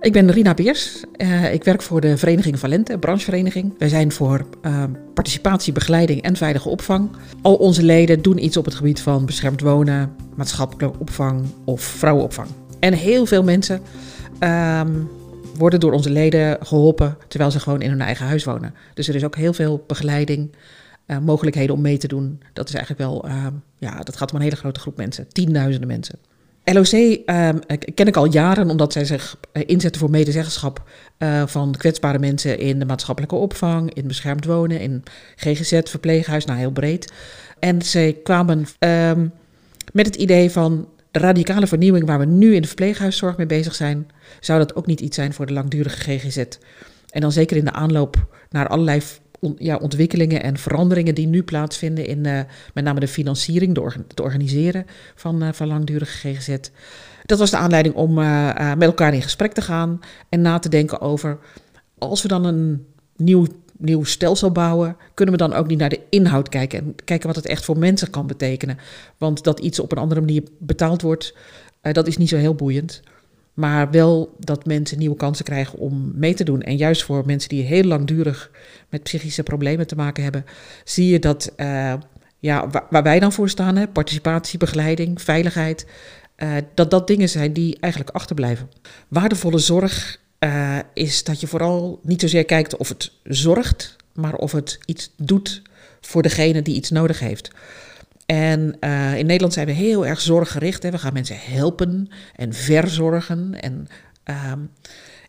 Ik ben Rina Beers. Uh, ik werk voor de Vereniging Valente, branchevereniging. Wij zijn voor uh, participatie, begeleiding en veilige opvang. Al onze leden doen iets op het gebied van beschermd wonen, maatschappelijke opvang of vrouwenopvang. En heel veel mensen uh, worden door onze leden geholpen terwijl ze gewoon in hun eigen huis wonen. Dus er is ook heel veel begeleiding, uh, mogelijkheden om mee te doen. Dat is eigenlijk wel, ja, dat gaat om een hele grote groep mensen, tienduizenden mensen. LOC uh, ken ik al jaren omdat zij zich uh, inzetten voor medezeggenschap uh, van kwetsbare mensen in de maatschappelijke opvang, in beschermd wonen, in GGZ, verpleeghuis, nou heel breed. En zij kwamen ehm, met het idee van de radicale vernieuwing waar we nu in de verpleeghuiszorg mee bezig zijn, zou dat ook niet iets zijn voor de langdurige GGZ. En dan zeker in de aanloop naar allerlei ja, ontwikkelingen en veranderingen die nu plaatsvinden in uh, met name de financiering, de, het organiseren van, uh, van langdurige GGZ. Dat was de aanleiding om uh, met elkaar in gesprek te gaan en na te denken over als we dan een nieuw, nieuw stelsel bouwen, kunnen we dan ook niet naar de inhoud kijken en kijken wat het echt voor mensen kan betekenen. Want dat iets op een andere manier betaald wordt, dat is niet zo heel boeiend. Maar wel dat mensen nieuwe kansen krijgen om mee te doen. En juist voor mensen die heel langdurig met psychische problemen te maken hebben, zie je dat uh, ja, waar, wij dan voor staan, hè, participatie, begeleiding, veiligheid, uh, dat dat dingen zijn die eigenlijk achterblijven. Waardevolle zorg uh, is dat je vooral niet zozeer kijkt of het zorgt, maar of het iets doet voor degene die iets nodig heeft. En uh, in Nederland zijn we heel erg zorggericht. Hè. We gaan mensen helpen en verzorgen. En, uh,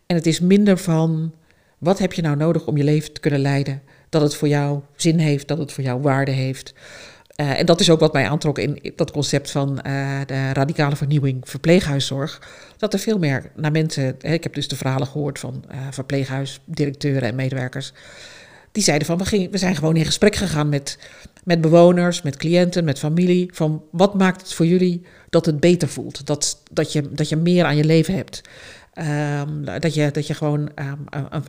en het is minder van wat heb je nou nodig om je leven te kunnen leiden? Dat het voor jou zin heeft, dat het voor jou waarde heeft. Uh, en dat is ook wat mij aantrok in dat concept van uh, de radicale vernieuwing verpleeghuiszorg. Dat er veel meer naar mensen. Hè, ik heb dus de verhalen gehoord van verpleeghuisdirecteuren en medewerkers. Die zeiden van we, gingen, we zijn gewoon in gesprek gegaan met, met bewoners, met cliënten, met familie. Van wat maakt het voor jullie dat het beter voelt? Dat, dat, je, dat je meer aan je leven hebt. Um, dat, je, dat je gewoon um,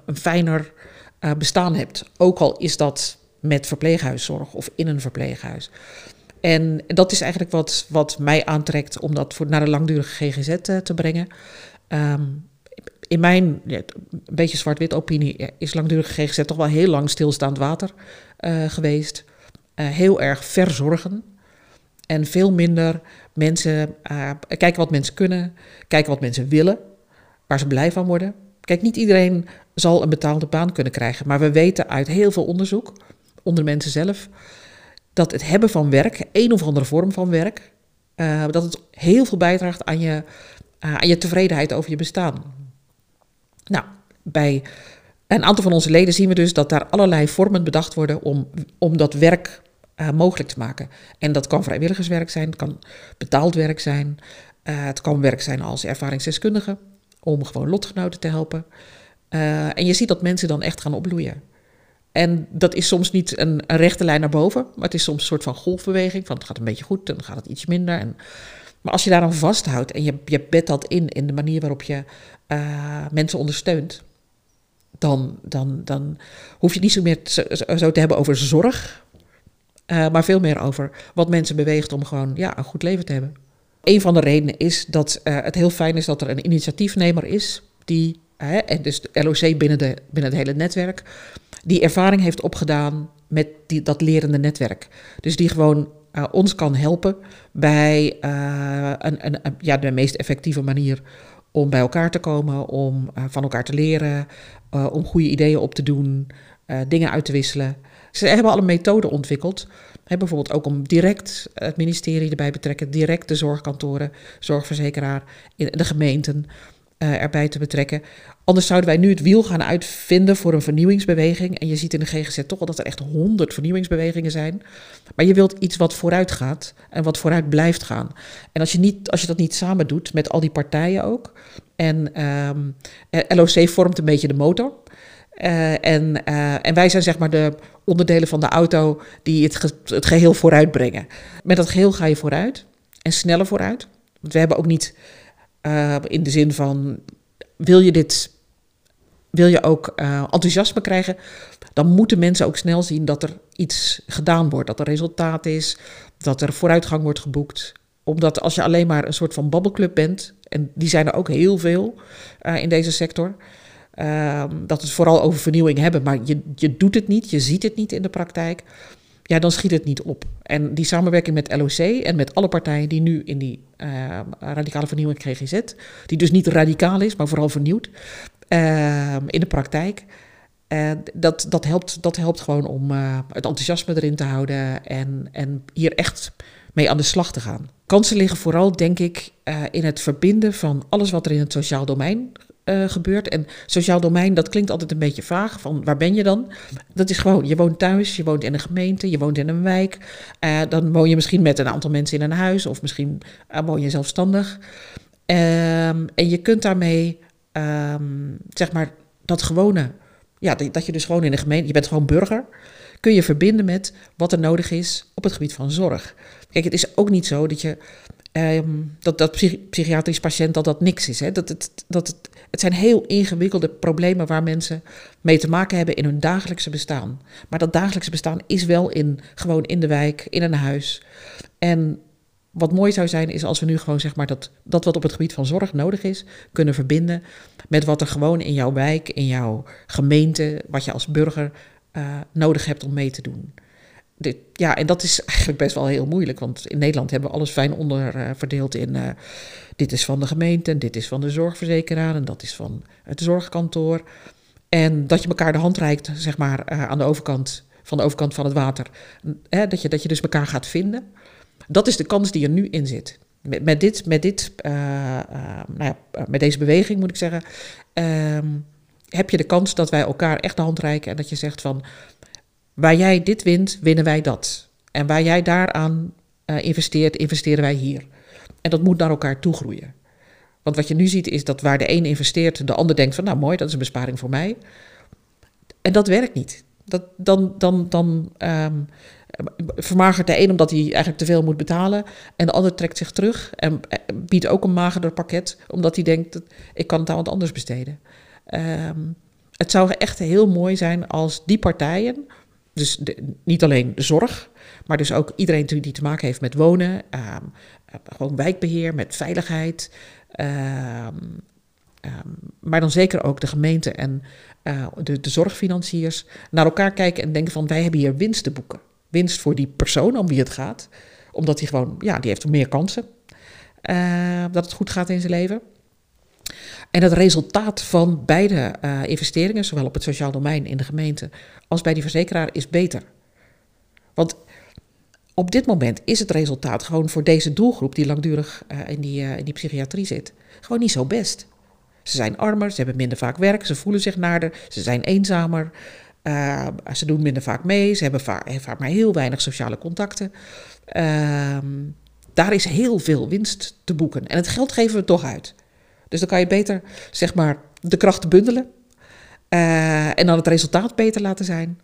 een, fijner uh, bestaan hebt. Ook al is dat met verpleeghuiszorg of in een verpleeghuis. En dat is eigenlijk wat, wat mij aantrekt om dat voor, naar de langdurige GGZ uh, te brengen. Um, in mijn een beetje zwart-wit opinie is langdurige GGZ toch wel heel lang stilstaand water uh, geweest. Uh, heel erg verzorgen. En veel minder mensen uh, kijken wat mensen kunnen, kijken wat mensen willen, waar ze blij van worden. Kijk, niet iedereen zal een betaalde baan kunnen krijgen, maar we weten uit heel veel onderzoek onder mensen zelf dat het hebben van werk, een of andere vorm van werk, dat het heel veel bijdraagt aan je, aan je tevredenheid over je bestaan. Nou, bij een aantal van onze leden zien we dus dat daar allerlei vormen bedacht worden om, om dat werk uh, mogelijk te maken. En dat kan vrijwilligerswerk zijn, het kan betaald werk zijn, uh, het kan werk zijn als ervaringsdeskundige, om gewoon lotgenoten te helpen. Uh, en je ziet dat mensen dan echt gaan opbloeien. En dat is soms niet een, een, rechte lijn naar boven, maar het is soms een soort van golfbeweging. Van het gaat een beetje goed, dan gaat het iets minder. En, maar als je daar dan vasthoudt en je, je bedt dat in, in de manier waarop je uh, mensen ondersteunt, dan, dan, dan hoef je niet zo meer zo, te hebben over zorg, uh, maar veel meer over wat mensen beweegt om gewoon ja, een goed leven te hebben. Een van de redenen is dat uh, het heel fijn is dat er een initiatiefnemer is die, en dus de LOC binnen, de, binnen het hele netwerk, die ervaring heeft opgedaan met die, dat lerende netwerk. Dus die gewoon uh, ons kan helpen bij uh, een, een, ja, de meest effectieve manier om bij elkaar te komen, om uh, van elkaar te leren, om goede ideeën op te doen, dingen uit te wisselen. Ze hebben al een methode ontwikkeld. Bijvoorbeeld ook om direct het ministerie erbij betrekken, direct de zorgkantoren, zorgverzekeraar, in de gemeenten uh, erbij te betrekken. Anders zouden wij nu het wiel gaan uitvinden voor een vernieuwingsbeweging. En je ziet in de GGZ toch wel dat er echt honderd vernieuwingsbewegingen zijn. Maar je wilt iets wat vooruit gaat en wat vooruit blijft gaan. En als je, niet, als je dat niet samen doet met al die partijen ook. En um, LOC vormt een beetje de motor. Uh, en, en wij zijn zeg maar de onderdelen van de auto die het, ge het geheel vooruit brengen. Met dat geheel ga je vooruit en sneller vooruit. Want we hebben ook niet uh, in de zin van wil je dit, wil je ook uh, enthousiasme krijgen, dan moeten mensen ook snel zien dat er iets gedaan wordt, dat er resultaat is, dat er vooruitgang wordt geboekt. Omdat als je alleen maar een soort van babbelclub bent, en die zijn er ook heel veel uh, in deze sector, uh, dat het vooral over vernieuwing hebben, maar je, je doet het niet, je ziet het niet in de praktijk, ja, dan schiet het niet op. En die samenwerking met LOC en met alle partijen die nu in die uh, radicale vernieuwing GGZ, die dus niet radicaal is, maar vooral vernieuwd, in de praktijk. dat, dat, helpt, dat helpt gewoon om het enthousiasme erin te houden en, en hier echt mee aan de slag te gaan. Kansen liggen vooral, denk ik, in het verbinden van alles wat er in het sociaal domein uh, gebeurt. En sociaal domein, dat klinkt altijd een beetje vaag. Van waar ben je dan? Dat is gewoon, je woont thuis, je woont in een gemeente, je woont in een wijk. Uh, dan woon je misschien met een aantal mensen in een huis, of misschien woon je zelfstandig. Um, en je kunt daarmee, um, zeg maar, dat gewone, ja, dat je dus gewoon in een gemeente, je bent gewoon burger kun je verbinden met wat er nodig is op het gebied van zorg. Kijk, het is ook niet zo dat je um, dat, dat psychiatrisch patiënt dat dat niks is. Hè? Dat het, dat het, het zijn heel ingewikkelde problemen waar mensen mee te maken hebben in hun dagelijkse bestaan. Maar dat dagelijkse bestaan is wel in, gewoon in de wijk, in een huis. En wat mooi zou zijn, is als we nu gewoon zeg maar dat, dat wat op het gebied van zorg nodig is, kunnen verbinden met wat er gewoon in jouw wijk, in jouw gemeente, wat je als burger uh, nodig hebt om mee te doen. Ja, en dat is eigenlijk best wel heel moeilijk, want in Nederland hebben we alles fijn onderverdeeld in uh, dit is van de gemeente en dit is van de zorgverzekeraar en dat is van het zorgkantoor. En dat je elkaar de hand reikt, zeg maar, aan de overkant, van de overkant van het water. Hè, dat, je, dat je dus elkaar gaat vinden. Dat is de kans die er nu in zit. Met, met dit, met, dit nou ja, met deze beweging moet ik zeggen, ehm, heb je de kans dat wij elkaar echt de hand reiken en dat je zegt van waar jij dit wint, winnen wij dat. En waar jij daaraan uh, investeert, investeren wij hier. En dat moet naar elkaar toe groeien. Want wat je nu ziet is dat waar de een investeert, de ander denkt van nou mooi, dat is een besparing voor mij. En dat werkt niet. Dat, dan dan, dan um, vermagert de een omdat hij eigenlijk te veel moet betalen. En de ander trekt zich terug en eh, biedt ook een magerder pakket, omdat hij denkt dat ik kan het aan wat anders besteden. Um, het zou echt heel mooi zijn als die partijen, dus niet alleen de zorg, maar dus ook iedereen die te maken heeft met wonen, um, gewoon wijkbeheer, met veiligheid, um, maar dan zeker ook de gemeente en uh, de, de zorgfinanciers, naar elkaar kijken en denken van wij hebben hier winst te boeken. Winst voor die persoon om wie het gaat, omdat hij gewoon, ja, die heeft meer kansen uh, dat het goed gaat in zijn leven. En het resultaat van beide uh, investeringen, zowel op het sociaal domein in de gemeente als bij die verzekeraar, is beter. Want op dit moment is het resultaat gewoon voor deze doelgroep die langdurig uh, in, die, uh, in die psychiatrie zit, gewoon niet zo best. Ze zijn armer, ze hebben minder vaak werk, ze voelen zich naarder, ze zijn eenzamer, ze doen minder vaak mee, ze hebben vaak, vaak maar heel weinig sociale contacten. Ehm, daar is heel veel winst te boeken. En het geld geven we toch uit. Dus dan kan je beter, zeg maar, de krachten bundelen. Uh, en dan het resultaat beter laten zijn.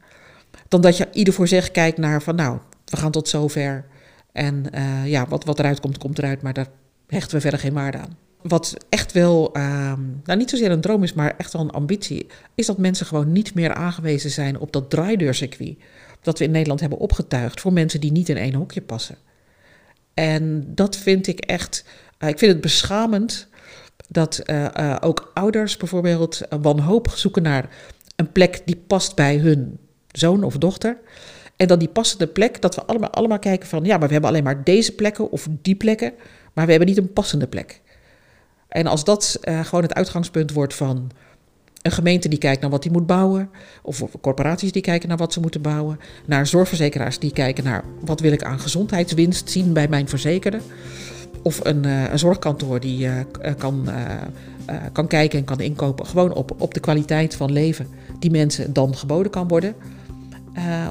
Dan dat je ieder voor zich kijkt naar van nou, we gaan tot zover. En uh, ja, wat, wat eruit komt, komt eruit. Maar daar hechten we verder geen waarde aan. Wat echt wel, uh, nou niet zozeer een droom is, maar echt wel een ambitie, is dat mensen gewoon niet meer aangewezen zijn op dat draaideurcircuit. Dat we in Nederland hebben opgetuigd voor mensen die niet in één hokje passen. En dat vind ik echt, uh, ik vind het beschamend dat uh, uh, ook ouders bijvoorbeeld wanhopig zoeken naar een plek die past bij hun zoon of dochter. En dan die passende plek, dat we allemaal, allemaal kijken van ja, maar we hebben alleen maar deze plekken of die plekken, maar we hebben niet een passende plek. En als dat gewoon het uitgangspunt wordt van een gemeente die kijkt naar wat die moet bouwen, of corporaties die kijken naar wat ze moeten bouwen, naar zorgverzekeraars die kijken naar wat wil ik aan gezondheidswinst zien bij mijn verzekerde. Of een, uh, een zorgkantoor die uh, kan, uh, kan kijken en kan inkopen. Gewoon op, op de kwaliteit van leven die mensen dan geboden kan worden.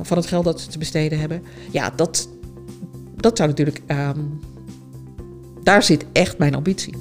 van het geld dat ze te besteden hebben. Ja, dat, dat zou natuurlijk. Um, daar zit echt mijn ambitie.